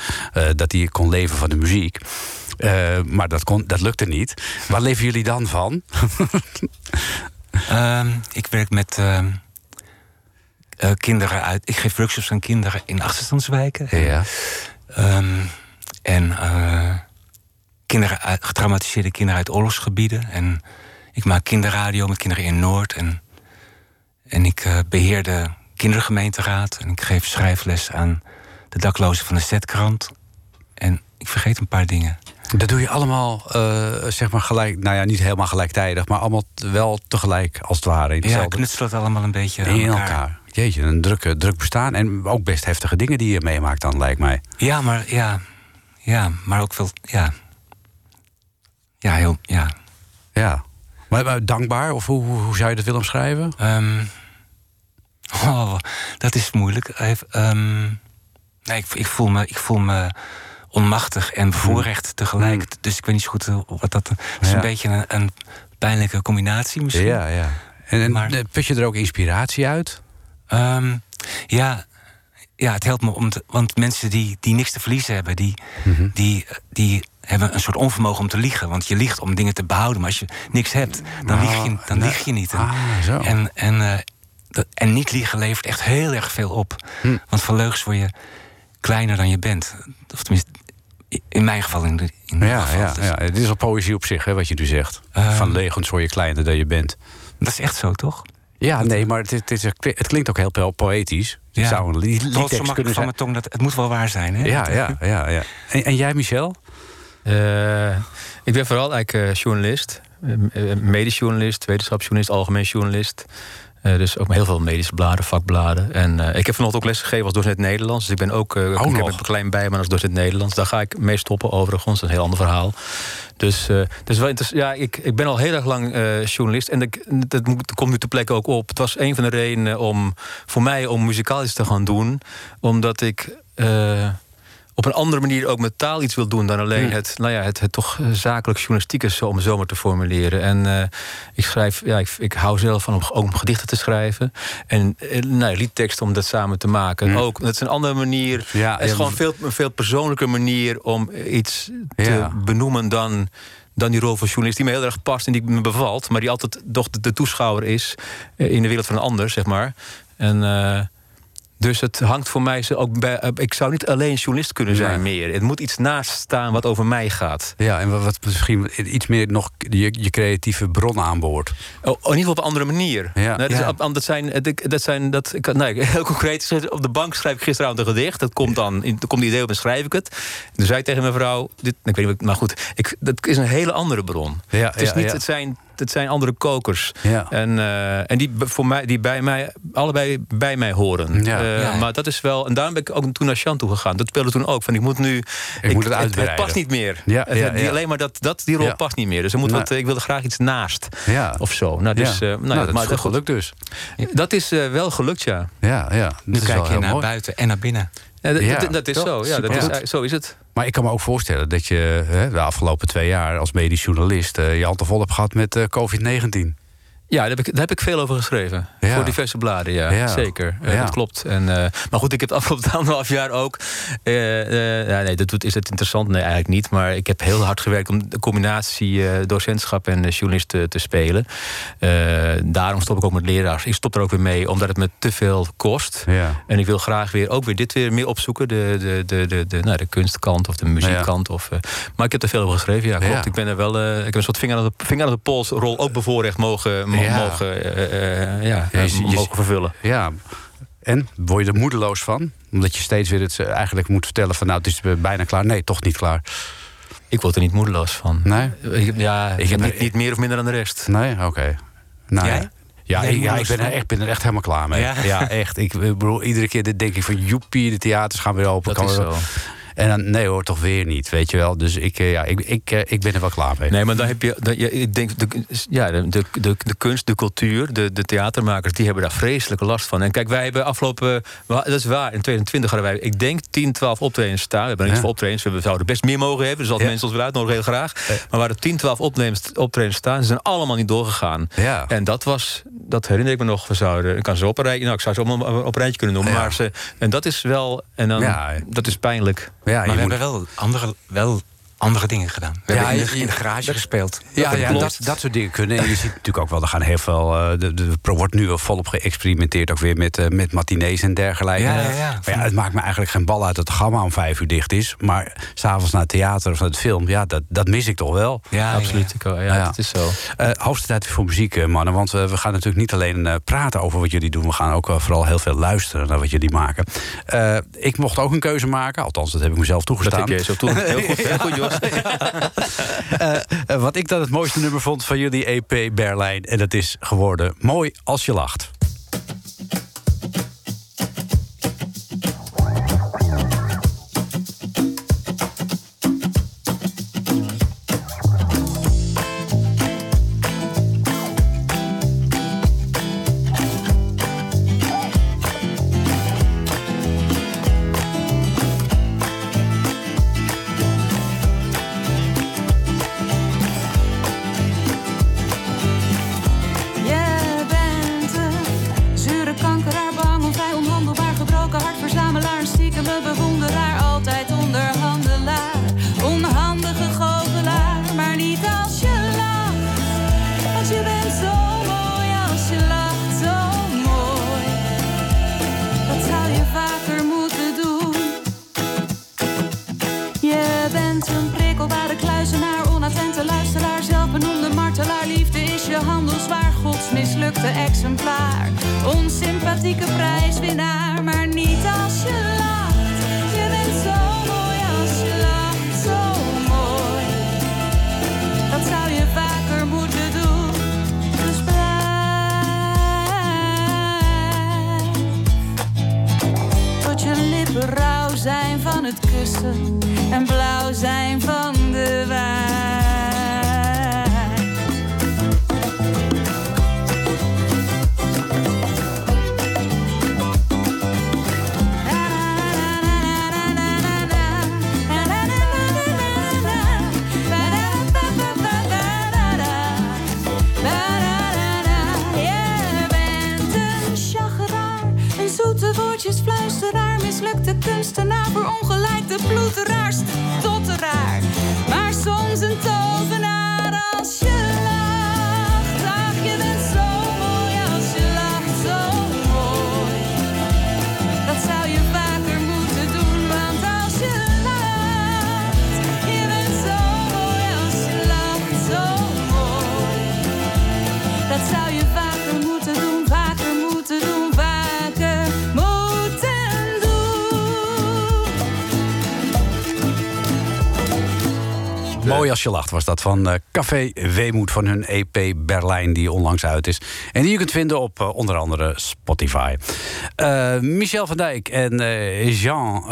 dat hij kon leven van de muziek. Maar dat, kon, dat lukte niet. Waar leven jullie dan van?
Ehm, ik werk met ehm, eh, kinderen uit. Ik geef workshops aan kinderen in achterstandswijken.
Ja.
Ehm, en eh, kinderen uit, getraumatiseerde kinderen uit oorlogsgebieden. En ik maak kinderradio met kinderen in Noord. En, en ik eh, beheer de kindergemeenteraad. En ik geef schrijfles aan de daklozen van de Zetkrant. En ik vergeet een paar dingen.
Dat doe je allemaal, eh, zeg maar gelijk, nou ja, niet helemaal gelijktijdig, maar allemaal wel tegelijk als het ware. In
Ja,
hetzelfde-
knutsel het allemaal een beetje
in
elkaar.
elkaar. Jeetje, een druk, eh, druk bestaan. En ook best heftige dingen die je meemaakt dan, lijkt mij.
Ja, maar ja, ja, maar ook wel, ja. Ja, heel, ja.
Ja. Maar, maar dankbaar, of hoe, hoe, zou je dat willen omschrijven?
Ehm, oh, dat is moeilijk. Ehm, nee, ik, ik, voel me, ik voel me onmachtig en bevoorrecht tegelijk. Dus ik weet niet zo goed eh, wat dat... Het is
Ja.
een beetje een, een pijnlijke combinatie misschien.
Ja, ja. En, en
Maar-
put je er ook inspiratie uit?
Ehm, ja, ja, het helpt me om te, want mensen die, die niks te verliezen hebben, die,
Mhm.
die, die hebben een soort onvermogen om te liegen. Want je liegt om dingen te behouden, maar als je niks hebt, dan, lieg, je, dan lieg je niet. En,
Ah, zo.
en, en, eh, dat- en niet liegen levert echt heel erg veel op.
Hm.
Want van leugens word je kleiner dan je bent. Of tenminste, in mijn geval. In, de, in
Ja,
geval.
ja,
Dus,
ja. Het is al poëzie op zich, hè, wat je nu zegt.
Ehm.
Van legens word je kleiner dan je bent.
Dat is echt zo, toch?
Ja, nee, maar het, het, is, het klinkt ook heel po- poëtisch. Het
Ja.
zou een lied- kunnen
van
zijn.
mijn tong, dat, het moet wel waar zijn. Hè?
Ja, ja, ja, ja. En, en jij, Michel?
Eh, ik ben vooral eigenlijk eh, journalist. Eh, eh, medisch journalist, wetenschapsjournalist, algemeen journalist. Eh, dus ook heel veel medische bladen, vakbladen. En eh, ik heb vanochtend ook lesgegeven als docent Nederlands. Dus ik ben ook, eh ik
nog.
heb een klein bijbaan als docent Nederlands. Daar ga ik mee stoppen overigens. Dat is een heel ander verhaal. Dus, dus wel ja, ik, ik ben al heel erg lang journalist. En ik, dat komt nu ter plekke ook op. Het was een van de redenen om, voor mij om muzikaal iets te gaan doen. Omdat ik... op een andere manier ook met taal iets wil doen dan alleen het, nou ja, het, het toch eh, zakelijk journalistieke, zo, om het zo maar te formuleren. En eh, ik schrijf, ja, ik, ik hou zelf van om, ook om gedichten te schrijven. En eh, nou, liedteksten om dat samen te maken. Ook, dat is een andere manier.
Ja,
het is
ja,
gewoon veel, een veel persoonlijke manier om iets te
Ja.
benoemen dan. Dan die rol van journalist, die me heel erg past en die me bevalt, maar die altijd toch de, de toeschouwer is in de wereld van een ander, zeg maar. En dus het hangt voor mij ook bij. eh, Ik zou niet alleen journalist kunnen zijn meer. Het moet iets naast staan wat over mij gaat.
Ja, en wat, misschien iets meer nog je, je creatieve bron aanboord.
Oh, in ieder geval op een andere manier.
Ja.
Nou, dat,
Ja.
zijn, dat, dat zijn dat, ik, nou, heel concreet. Op de bank schrijf ik gisteravond een gedicht. Dat komt dan, in, komt die idee op en schrijf ik het. Toen zei ik tegen mijn vrouw, dit, ik weet niet, maar goed, ik, dat is een hele andere bron.
Ja,
het, is niet,
ja.
het, zijn, het zijn andere kokers.
Ja.
En, eh, en die, voor mij, die bij mij, allebei bij mij horen.
Ja.
Eh,
Ja.
Maar dat is wel, en daarom ben ik ook toen naar toe gegaan. Dat speelde toen ook. Van ik moet nu. Ik,
moet het
het,
uitbreiden.
past niet meer.
Ja,
Het-
ja,
die-
ja.
Alleen maar dat, dat, die rol
Ja.
past niet meer. Dus er moet wat, ik wilde graag iets naast.
Ja.
Of zo. Nou, dus,
ja.
eh, nou,
Nou, dat
maar
is goed gelukt dus.
Dat is eh, wel gelukt, ja.
Ja, ja.
Nu kijk je naar
mooi.
buiten en naar binnen.
Ja, dat,
Ja,
dat- dat is
toch?
zo. Ja, dat is, zo is het.
Maar ik kan me ook voorstellen dat je hè, de afgelopen twee jaar als medisch journalist eh, je hand te vol hebt gehad met eh, COVID-19.
Ja, daar heb, ik, daar heb ik veel over geschreven.
Ja.
Voor diverse bladen, ja.
Ja.
Zeker. Eh,
Ja.
Dat klopt. En, eh, maar goed, ik heb het afgelopen anderhalf jaar ook... eh, ja, nee, dat doet, is het interessant? Nee, eigenlijk niet. Maar ik heb heel hard gewerkt om de combinatie docentschap en journalist te, te spelen. Daarom stop ik ook met leraars. Ik stop er ook weer mee, omdat het me te veel kost.
Ja.
En ik wil graag weer ook weer dit weer meer opzoeken. De, de, de, de, de, nou, de kunstkant of de muziekkant. Of, maar ik heb er veel over geschreven, ja, klopt. Ik ben er wel. ik heb een soort vinger aan de, vinger aan de pols rol ook bevoorrecht mogen, mo-
Ja.
mogen, eh, eh, ja,
Ja, je- je-
mogen vervullen.
ja. En word je er moedeloos van? Omdat je steeds weer het eh, eigenlijk moet vertellen van nou, het is bijna klaar. Nee, toch niet klaar.
Ik word er niet moedeloos van.
Nee?
Ik, ja, ik heb niet, niet meer of minder dan de rest.
Nee? Oké. Nou,
Jij?
ja. Ja,
Nee,
ik, ja, ik ben, er echt, ben er echt helemaal klaar mee. Ja,
Ja?
echt. Ik bedoel, iedere keer denk ik van joepie, de theaters gaan weer open.
Dat
kan
is zo.
En dan, nee hoor, toch weer niet, weet je wel. Dus ik, eh, ja, ik, ik, eh, ik ben er wel klaar mee.
Nee, maar dan heb je. Dan, ja, ik denk, de, ja, de, de, de, de kunst, de cultuur, de, de theatermakers, die hebben daar vreselijke last van. En kijk, wij hebben afgelopen. Dat is waar, in 2020 hadden wij, ik denk, 10, 12 optredens staan. We hebben niet
Ja.
veel optredens, we zouden best meer mogen hebben. Dus
Ja.
mensen ons willen uitnodigen, heel graag. Maar we hadden 10, 12 optredens, optredens staan. Ze zijn allemaal niet doorgegaan.
Ja.
En dat was, dat herinner ik me nog. We zouden, ik kan ze op een rijtje, nou, ik zou ze allemaal op een rijtje kunnen noemen. Maar ze, en dat is wel, en dan,
Ja.
dat is pijnlijk.
Ja,
maar we
moet-
hebben wel andere, wel andere dingen gedaan. We
Ja,
hebben in de, in de garage gespeeld.
Ja, ja
klopt.
dat, dat soort dingen kunnen. En je ziet natuurlijk ook wel, er gaan heel veel. eh, de, de, er wordt nu wel volop geëxperimenteerd, ook weer met, eh, met matinees en dergelijke.
Ja, ja, ja.
Maar ja, het maakt me eigenlijk geen bal uit dat het gamma om vijf uur dicht is. Maar s'avonds naar het theater of naar het film, ja, dat, dat mis ik toch wel.
Ja,
Absoluut. Ik, ja,
Ja.
dat is zo.
Eh hoogste tijd voor muziek, eh, mannen. Want eh, we gaan natuurlijk niet alleen eh, praten over wat jullie doen. We gaan ook eh, vooral heel veel luisteren naar wat jullie maken. Eh, ik mocht ook een keuze maken. Althans, dat heb ik mezelf
Dat
toegestaan.
heb je zo toen. Heel goed, heel goed Jos.
Eh, eh, wat ik dan het mooiste nummer vond van jullie EP Berlijn. En dat is geworden Mooi als je lacht.
Exemplaar. Onsympathieke prijswinnaar, maar niet als je lacht. Je bent zo mooi als je lacht, zo mooi. Dat zou je vaker moeten doen. Dus blijf tot je lippen rauw zijn van het kussen en blauw zijn van de wijn. Verongelijkte ploeteraar, stotteraar. Maar soms een tovenaar Mooi als je lacht
was dat van eh, Café Weemoed van hun EP Berlijn die onlangs uit is. En die je kunt vinden op eh, onder andere Spotify. Eh, Michel van Dijk en Jean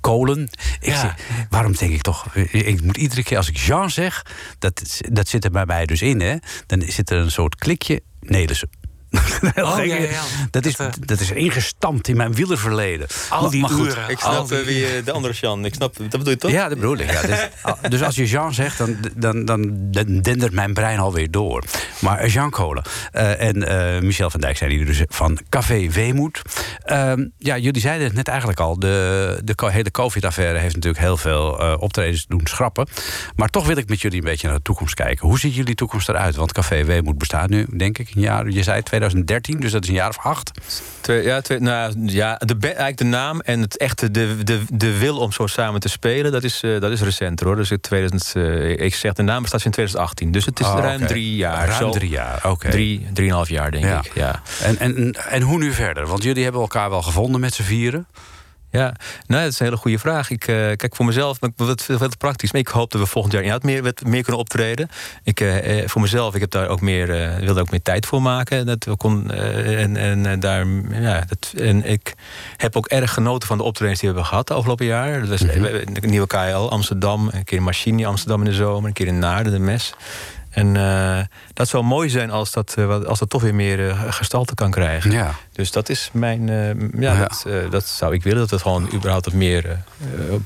Kolen. Ik
Ja.
waarom denk ik toch... Ik moet iedere keer als ik Jean zeg, dat, dat zit er bij mij dus in. Hè, dan zit er een soort klikje Nederse.
Oh,
gek.
ja, ja, ja.
Dat, is,
Dat, eh,
dat is ingestampt in mijn wielerverleden.
Al die
Maar goed,
uren.
Ik
al
snap
die-
eh, wie eh, de andere Jean. Ik snap, dat bedoel je toch?
Ja, dat bedoel ik. Ja. Dus, dus als je Jean zegt, dan, dan, dan, dan dendert mijn brein alweer door. Maar Jean Kolen eh, en eh, Michel van Dijk zijn hier dus van Café Weemoed. Ehm, ja, jullie zeiden het net eigenlijk al. De, de hele COVID-affaire heeft natuurlijk heel veel eh, optredens doen schrappen. Maar toch wil ik met jullie een beetje naar de toekomst kijken. Hoe ziet jullie toekomst eruit? Want Café Weemoed bestaat nu, denk ik, een jaar. Je zei 2013, dus dat is een jaar of acht.
Twee, ja, twee, nou, ja de, eigenlijk de naam en het echte de, de, de wil om zo samen te spelen, dat is, eh, dat is recenter hoor. Dus het 2000, eh, ik zeg de naam bestaat sinds 2018. Dus het is
Oh,
ruim drie jaar.
Ruim
zo.
drie jaar, oké.
Drie, drieënhalf jaar denk
Ja.
ik. Ja.
En, en, en hoe nu verder? Want jullie hebben elkaar wel gevonden met z'n vieren.
Ja, nou, dat is een hele goede vraag. Ik, eh, kijk, voor mezelf wat, wat, wat praktisch. Maar ik hoop dat we volgend jaar inderdaad meer, wat meer kunnen optreden. Ik, eh, eh, voor mezelf, ik heb daar ook meer, eh, wilde ook meer tijd voor maken. Dat we kon, eh, en, en, eh, daar, ja, dat, en ik heb ook erg genoten van de optredens die we hebben gehad de afgelopen jaar. Dat was
Mhm.
eh, een nieuwe KL Amsterdam, een keer in Machine Amsterdam in de zomer, een keer in Naarden, de Mes. En eh, dat zou mooi zijn als dat, eh, als dat toch weer meer eh, gestalte kan krijgen.
Ja.
Dus dat is mijn. eh, ja,
Ja.
Dat, eh, dat zou ik willen. Dat we gewoon überhaupt wat meer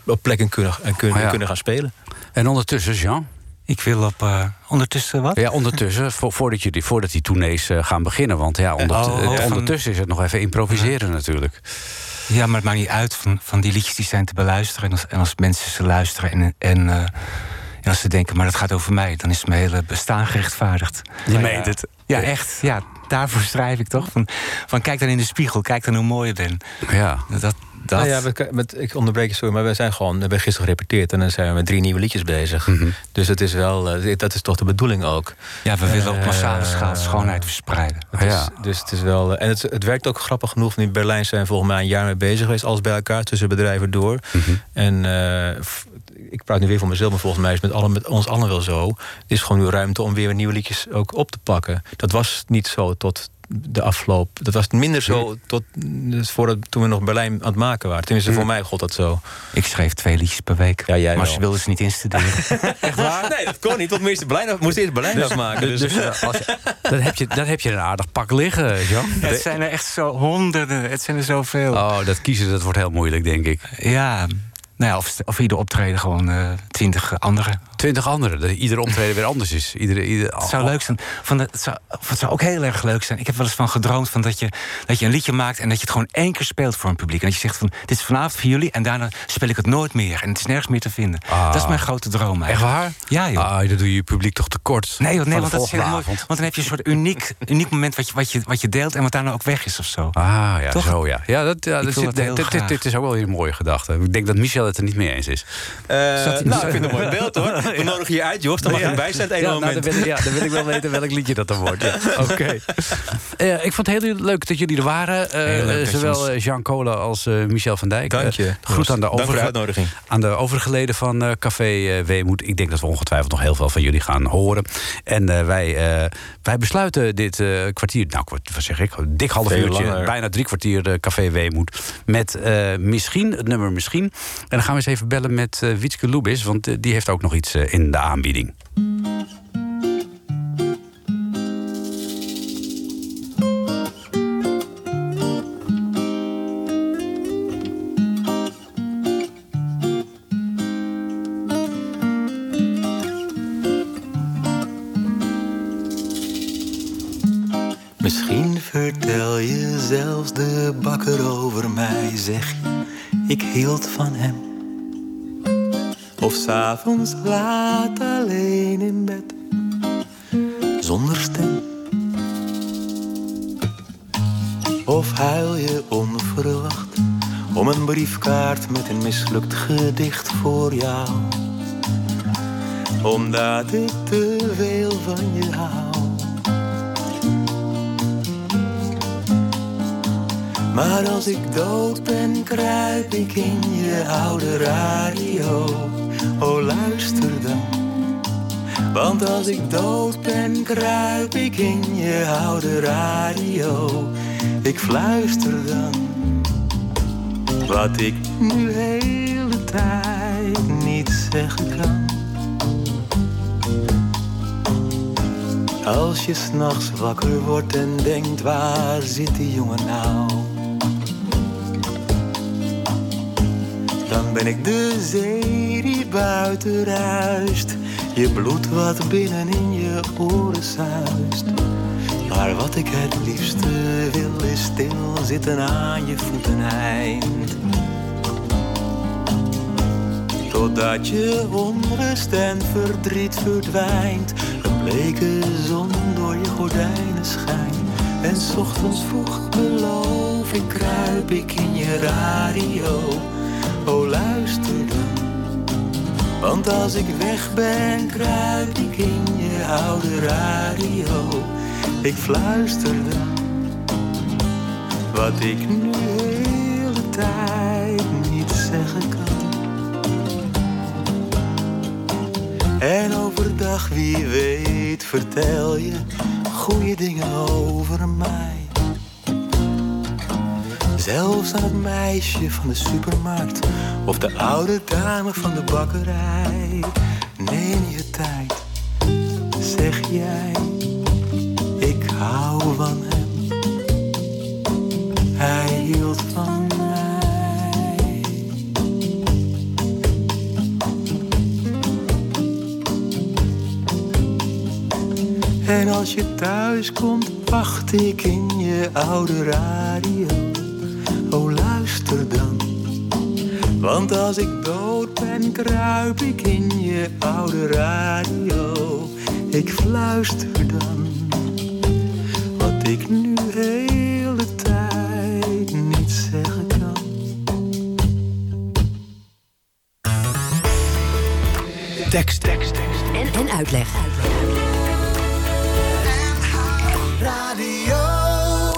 op, plekken kunnen, en kunnen,
Ja.
kunnen gaan spelen.
En ondertussen, Jean?
Ik wil op eh, ondertussen wat?
Ja, ondertussen, vo- voordat, jullie, voordat die tournees gaan beginnen. Want ja,
Oh, van-
ondertussen is het nog even improviseren natuurlijk.
Ja, maar het maakt niet uit. Van, van die liedjes die zijn te beluisteren. En als, en als mensen ze luisteren en, en, eh, en als ze denken, maar dat gaat over mij, dan is mijn hele bestaan gerechtvaardigd.
Je
Maar
meent
ja,
het.
Ja, echt. Ja, daarvoor schrijf ik toch. Van, van kijk dan in de spiegel, kijk dan hoe mooi je bent.
Ja.
Dat, dat,
Nou ja, we, met, ik onderbreek je sorry, maar we zijn gewoon, we hebben gisteren gerepeteerd en dan zijn we met drie nieuwe liedjes bezig.
Mhm.
Dus het is wel, eh, dat is toch de bedoeling ook.
ja, we willen op massale
Eh,
schaal schoonheid verspreiden.
Het is-
Ja.
Dus het is wel. eh, En het, het werkt ook grappig genoeg. In Berlijn zijn we volgens mij een jaar mee bezig geweest, alles bij elkaar, tussen bedrijven door.
Mhm.
En eh, ik praat nu weer voor mezelf, maar volgens mij is het met, alle, met ons allen wel zo. Er is gewoon nu ruimte om weer nieuwe liedjes ook op te pakken. Dat was niet zo tot de afloop. Dat was minder zo tot dus voordat toen we nog Berlijn aan het maken waren. Tenminste, voor mij god dat zo.
Ik schreef twee liedjes per week.
Ja, jij
maar
wel.
ze wilden ze niet instuderen.
Echt waar? Nee, dat kon niet. Want moest eerst Berlijn, moest eerst Berlijn afmaken. Dus,
Dus eh, als dan, heb je, dan heb je een aardig pak liggen, Jan.
het zijn er echt zo honderden. Het zijn er zoveel.
Oh, dat kiezen dat wordt heel moeilijk, denk ik.
Ja, nou ja, of, of ieder optreden gewoon eh, twintig andere.
Twintig anderen, dat ieder optreden weer anders is. Iedere, ieder,
Het zou leuk zijn. Van de, het, zou, het zou ook heel erg leuk zijn. Ik heb wel eens van gedroomd van dat, je, dat je een liedje maakt... en dat je het gewoon één keer speelt voor een publiek. En dat je zegt van, dit is vanavond voor jullie... en daarna speel ik het nooit meer. En het is nergens meer te vinden.
Ah.
Dat is mijn grote droom
Echt
eigenlijk.
waar?
Ja, joh.
Ah, dan doe je je publiek toch tekort.
Nee, joh, nee
Van
want dat is heel mooi. Want dan heb je een soort uniek, uniek moment wat je, wat, je, wat je deelt... en wat daarna ook weg is of zo.
Ah, ja,
Toch?
zo ja. Ja, dat, ja, dat zit,
dat heel
dit, dit,
graag.
dit is ook wel weer een mooie gedachte. Ik denk dat Michel het er niet mee eens is.
nou, ik vind het een mooi beeld hoor. We nodigen je uit, Jos. Dan mag je erbij zijn het ene
ja, nou, dan wil ik, ja, dan wil ik wel weten welk liedje dat dan wordt. Ja. Oké. Eh, ik vond het heel leuk dat jullie er waren. Eh, eh, zowel Jean Kolen als Michel van Dijk.
Dank je.
Groet aan de,
Dank voor de
overige,
uitnodiging.
aan de overige leden van Café Weemoed. Ik denk dat we ongetwijfeld nog heel veel van jullie gaan horen. En wij, wij besluiten dit kwartier, nou wat zeg ik, dik half
Veel
uurtje,
langer.
bijna drie kwartier Café Weemoed. Met misschien, het nummer misschien. En dan gaan we eens even bellen met Wietske Lubis, want die heeft ook nog iets in de aanbieding.
Misschien vertel je zelfs de bakker over mij, zeg je, ik hield van hem. S'avonds laat alleen in bed, zonder stem. Of huil je onverwacht om een briefkaart met een mislukt gedicht voor jou. Omdat ik te veel van je hou. Maar als ik dood ben, kruip ik in je oude radio. Oh, luister dan. Want als ik dood ben, kruip ik in je oude radio. Ik fluister dan. Wat ik nu heel de tijd niet zeggen kan. Als je s'nachts wakker wordt en denkt, waar zit die jongen nou? Dan ben ik de zee die buiten ruist. Je bloed wat binnen in je oren zuist. Maar wat ik het liefste wil is stilzitten aan je voeteneind. Totdat je onrust en verdriet verdwijnt. Een bleke zon door je gordijnen schijnt. En 's ochtends vroeg beloof ik, kruip ik in je radio. Oh, luister dan. Want als ik weg ben, kruip ik in je oude radio. Ik fluister dan. Wat ik nu de hele tijd niet zeggen kan. En overdag, wie weet, vertel je goede dingen over mij. Zelfs aan het meisje van de supermarkt of de oude dame van de bakkerij. Neem je tijd, zeg jij, ik hou van hem. Hij hield van mij. En als je thuis komt, wacht ik in je oude radio.
Want als ik dood ben, kruip ik in je oude radio. Ik fluister dan wat ik nu heel de tijd niet zeggen kan.
Tekst, tekst, tekst.
En, en uitleg.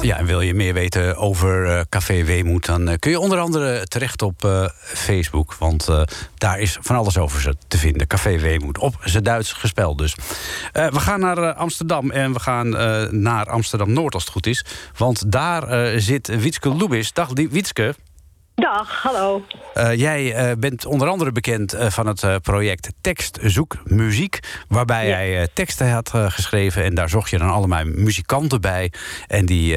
Ja, en wil je meer weten over eh, Café Weemoed... dan eh, kun je onder andere terecht op eh, Facebook. Want daar is van alles over ze te vinden. Café Weemoed, op zijn Duits gespeld dus. We gaan naar Amsterdam en we gaan naar Amsterdam-Noord als het goed is. Want daar zit Wietske Lubis. Dag Wietske.
Dag, hallo.
Eh, jij eh, bent onder andere bekend eh, van het project Tekst Zoek Muziek. Waarbij jij teksten had geschreven. En daar zocht je dan allemaal muzikanten bij. En die,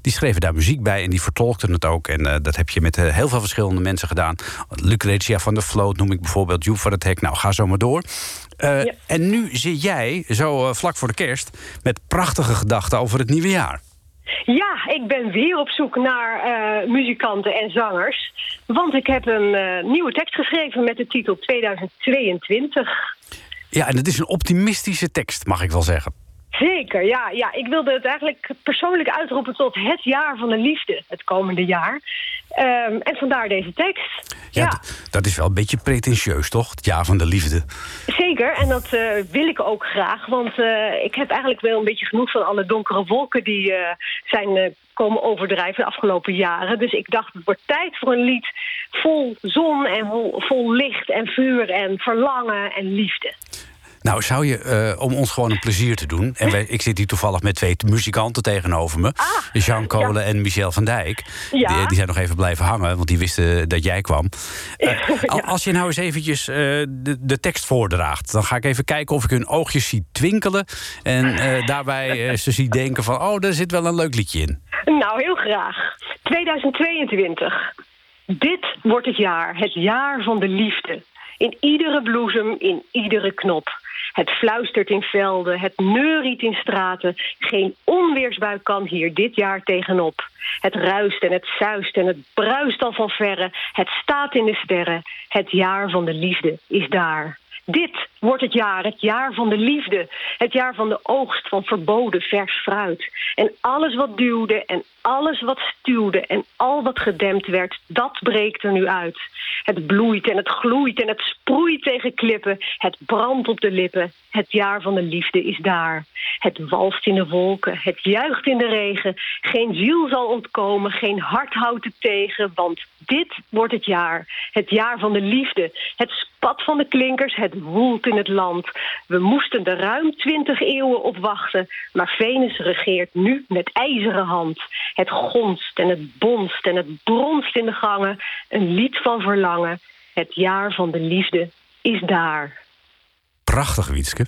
die schreven daar muziek bij en die vertolkten het ook. En dat heb je met heel veel verschillende mensen gedaan. Lucretia van der Vloot noem ik bijvoorbeeld. Joep van het Hek. Nou, ga zo maar door.
Ja.
En nu zit jij, zo vlak voor de kerst... met prachtige gedachten over het nieuwe jaar.
Ja, ik ben weer op zoek naar eh, muzikanten en zangers. Want ik heb een eh, nieuwe tekst geschreven met de titel 2022.
Ja, en het is een optimistische tekst, mag ik wel zeggen.
Zeker, ja, ja. Ik wilde het eigenlijk persoonlijk uitroepen tot het jaar van de liefde, het komende jaar. Ehm, en vandaar deze tekst.
Ja, dat is wel een beetje pretentieus, toch? Het jaar van de liefde.
zeker. En dat eh, wil ik ook graag. Want eh, ik heb eigenlijk wel een beetje genoeg van alle donkere wolken die eh, zijn komen overdrijven de afgelopen jaren. Dus ik dacht, het wordt tijd voor een lied vol zon en vol, vol licht en vuur en verlangen en liefde.
Nou, zou je, eh, om ons gewoon een plezier te doen... en wij, ik zit hier toevallig met twee muzikanten tegenove me... Jean Kolen en Michel van Dijk.
Ah, Ja.
Die, die zijn nog even blijven hangen, want die wisten dat jij kwam. Eh, al- Als je nou eens eventjes eh, de, de tekst voordraagt... dan ga ik even kijken of ik hun oogjes zie twinkelen... en daarbij ze zie denken van... oh, daar zit wel een leuk liedje in.
Nou, heel graag. 2022. Dit wordt het jaar, het jaar van de liefde. In iedere bloesem, in iedere knop. Het fluistert in velden, het neuriet in straten. Geen onweersbui kan hier dit jaar tegenop. Het ruist en het zuist en het bruist al van verre. Het staat in de sterren. Het jaar van de liefde is daar. Dit wordt het jaar, het jaar van de liefde. Het jaar van de oogst van verboden vers fruit. En alles wat duwde en alles wat stuwde en al wat gedempt werd, dat breekt er nu uit. Het bloeit en het gloeit en het sproeit tegen klippen. Het brandt op de lippen. Het jaar van de liefde is daar. Het walst in de wolken, het juicht in de regen. Geen ziel zal ontkomen, geen hart houdt het tegen. Want dit wordt het jaar. Het jaar van de liefde. Het spat van de klinkers, het woelt in het land. We moesten er ruim twintig eeuwen op wachten. Maar Venus regeert nu met ijzeren hand. Het gonst en het bonst en het bronst in de gangen. Een lied van verlangen. Het jaar van de liefde is daar.
Prachtig, Wietske.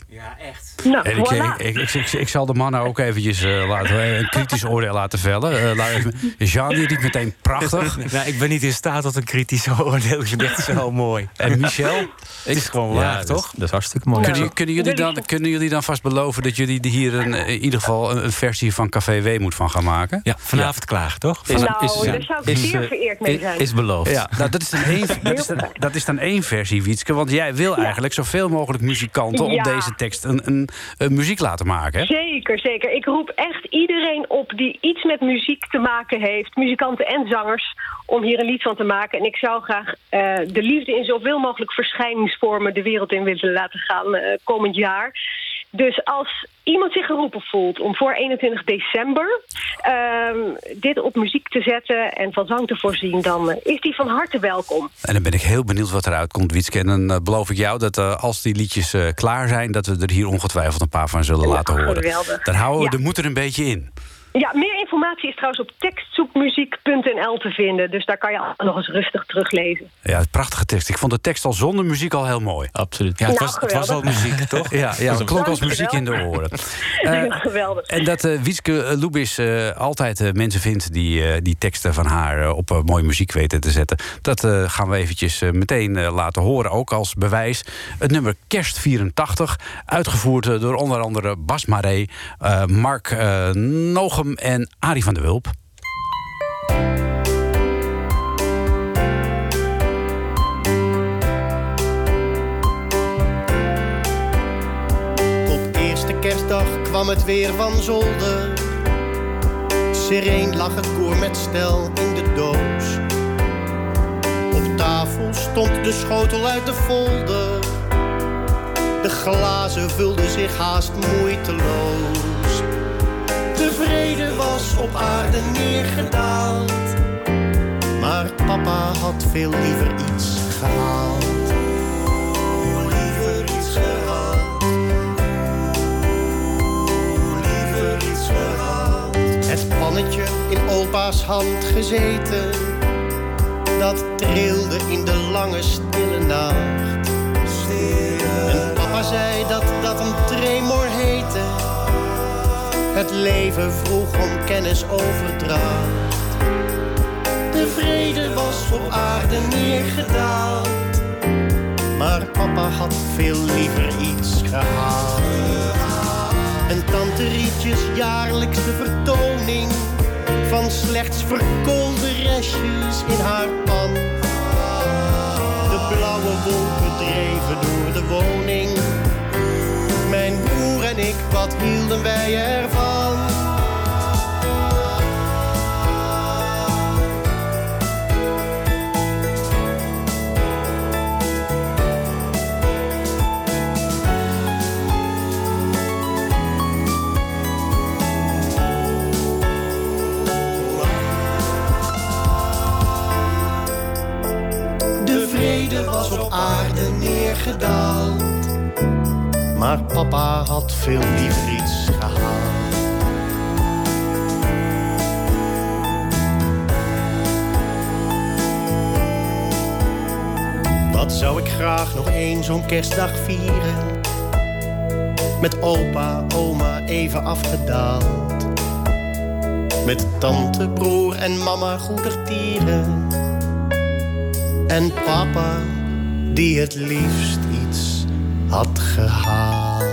Nou,
En ik,
voilà.
ik, ik, ik, ik zal de mannen ook eventjes eh, laten, een kritisch oordeel laten vellen. Eh, laat even- Jean die riep meteen prachtig.
nou, ik ben niet in staat tot een kritisch oordeel. Ik vind het echt zo mooi.
En Michel?
Het is gewoon
Ja,
waar,
dat,
toch?
is- dat is hartstikke mooi.
Kunnen, kunnen, jullie dan, kunnen jullie dan vast beloven dat jullie hier een, eh, in ieder geval een, een versie van Café Weemoed van gaan maken?
Ja, vanavond klaar, toch?
nou,
is-
daar zou ik zeer vereerd mee
is-
zijn.
Is beloofd.
Ja, nou, dat, is dan één, dat, is dan, dat is dan één versie, Wietske. Want jij wil eigenlijk zoveel mogelijk muzikanten op deze tekst een, een, een muziek laten maken. Hè?
Zeker, zeker. Ik roep echt iedereen op die iets met muziek te maken heeft, muzikanten en zangers, om hier een lied van te maken. En ik zou graag eh, de liefde in zoveel mogelijk verschijningsvormen de wereld in willen laten gaan eh, komend jaar. Dus als iemand zich geroepen voelt om voor 21 december ehm, dit op muziek te zetten en van zang te voorzien, dan eh, is die van harte welkom.
En dan ben ik heel benieuwd wat eruit komt, Wietske. En dan eh, beloof ik jou dat eh, als die liedjes klaar zijn... dat we er hier ongetwijfeld een paar van zullen
Ja,
laten horen.
geweldig.
Dan houden we
Ja.
de moed er een beetje in.
Ja, meer informatie is trouwens op tekstzoekmuziek.nl te vinden. Dus daar kan je nog eens rustig teruglezen.
Ja, het prachtige tekst. Ik vond de tekst al zonder muziek al heel mooi.
Absoluut.
Ja, het,
Nou,
was, het was al muziek, toch?
Ja, ja het klonk als muziek in de oren. Eh,
Geweldig.
En dat eh Wietske eh, Lubis eh, altijd eh, mensen vindt die eh, die teksten van haar op mooie muziek weten te zetten. Dat eh, gaan we eventjes meteen eh, laten horen, ook als bewijs. Het nummer Kerst 84, uitgevoerd door onder andere Bas Maré, eh, Mark eh, en Arie van der Hulp.
Op eerste kerstdag kwam het weer van zolder. Sereen lag het koor met stel in de doos. Op tafel stond de schotel uit de folder. De glazen vulden zich haast moeiteloos. De vrede was op aarde neergedaald. Maar papa had veel liever iets gehaald. Liever iets gehaald. Liever iets gehaald. Het pannetje in opa's hand gezeten. Dat trilde in de lange stille nacht. En papa zei dat Het leven vroeg om kennis overdracht. De vrede was op aarde neergedaald. Maar papa had veel liever iets gehaald. En tante Rietjes jaarlijkse vertoning van slechts verkoolde restjes in haar pan. De blauwe wolken dreven door de woning. En ik, wat hielden wij ervan? De vrede was op aarde neergedaald. Maar papa had veel liever iets gehaald. Wat zou ik graag nog één zo'n kerstdag vieren? Met opa, oma even afgedaald. Met tante, broer en mama goedertieren. En papa, die het liefst iets had gehaald.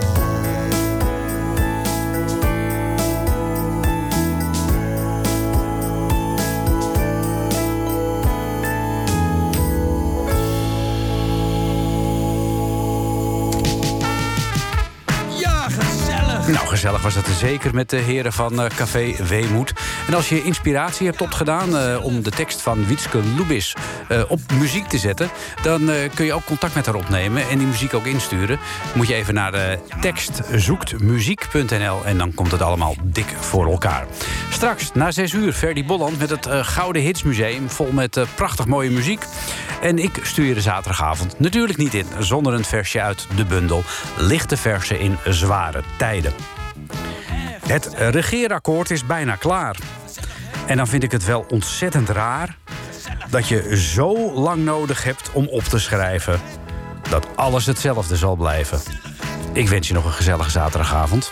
Nou, gezellig was het zeker met de heren van eh, Café Weemoed. En als je inspiratie hebt opgedaan eh, om de tekst van Wietske Lubis eh, op muziek te zetten... dan kun je ook contact met haar opnemen en die muziek ook insturen. Moet je even naar de tekstzoektmuziek.nl en dan komt het allemaal dik voor elkaar. Straks, na 6 uur, Ferdy Bolland met het Gouden Hitsmuseum... vol met prachtig mooie muziek. En ik stuur je de zaterdagavond natuurlijk niet in... zonder een versje uit de bundel Lichte Versen in Zware Tijden. Het regeerakkoord is bijna klaar. En dan vind ik het wel ontzettend raar dat je zo lang nodig hebt om op te schrijven dat alles hetzelfde zal blijven. Ik wens je nog een gezellige zaterdagavond.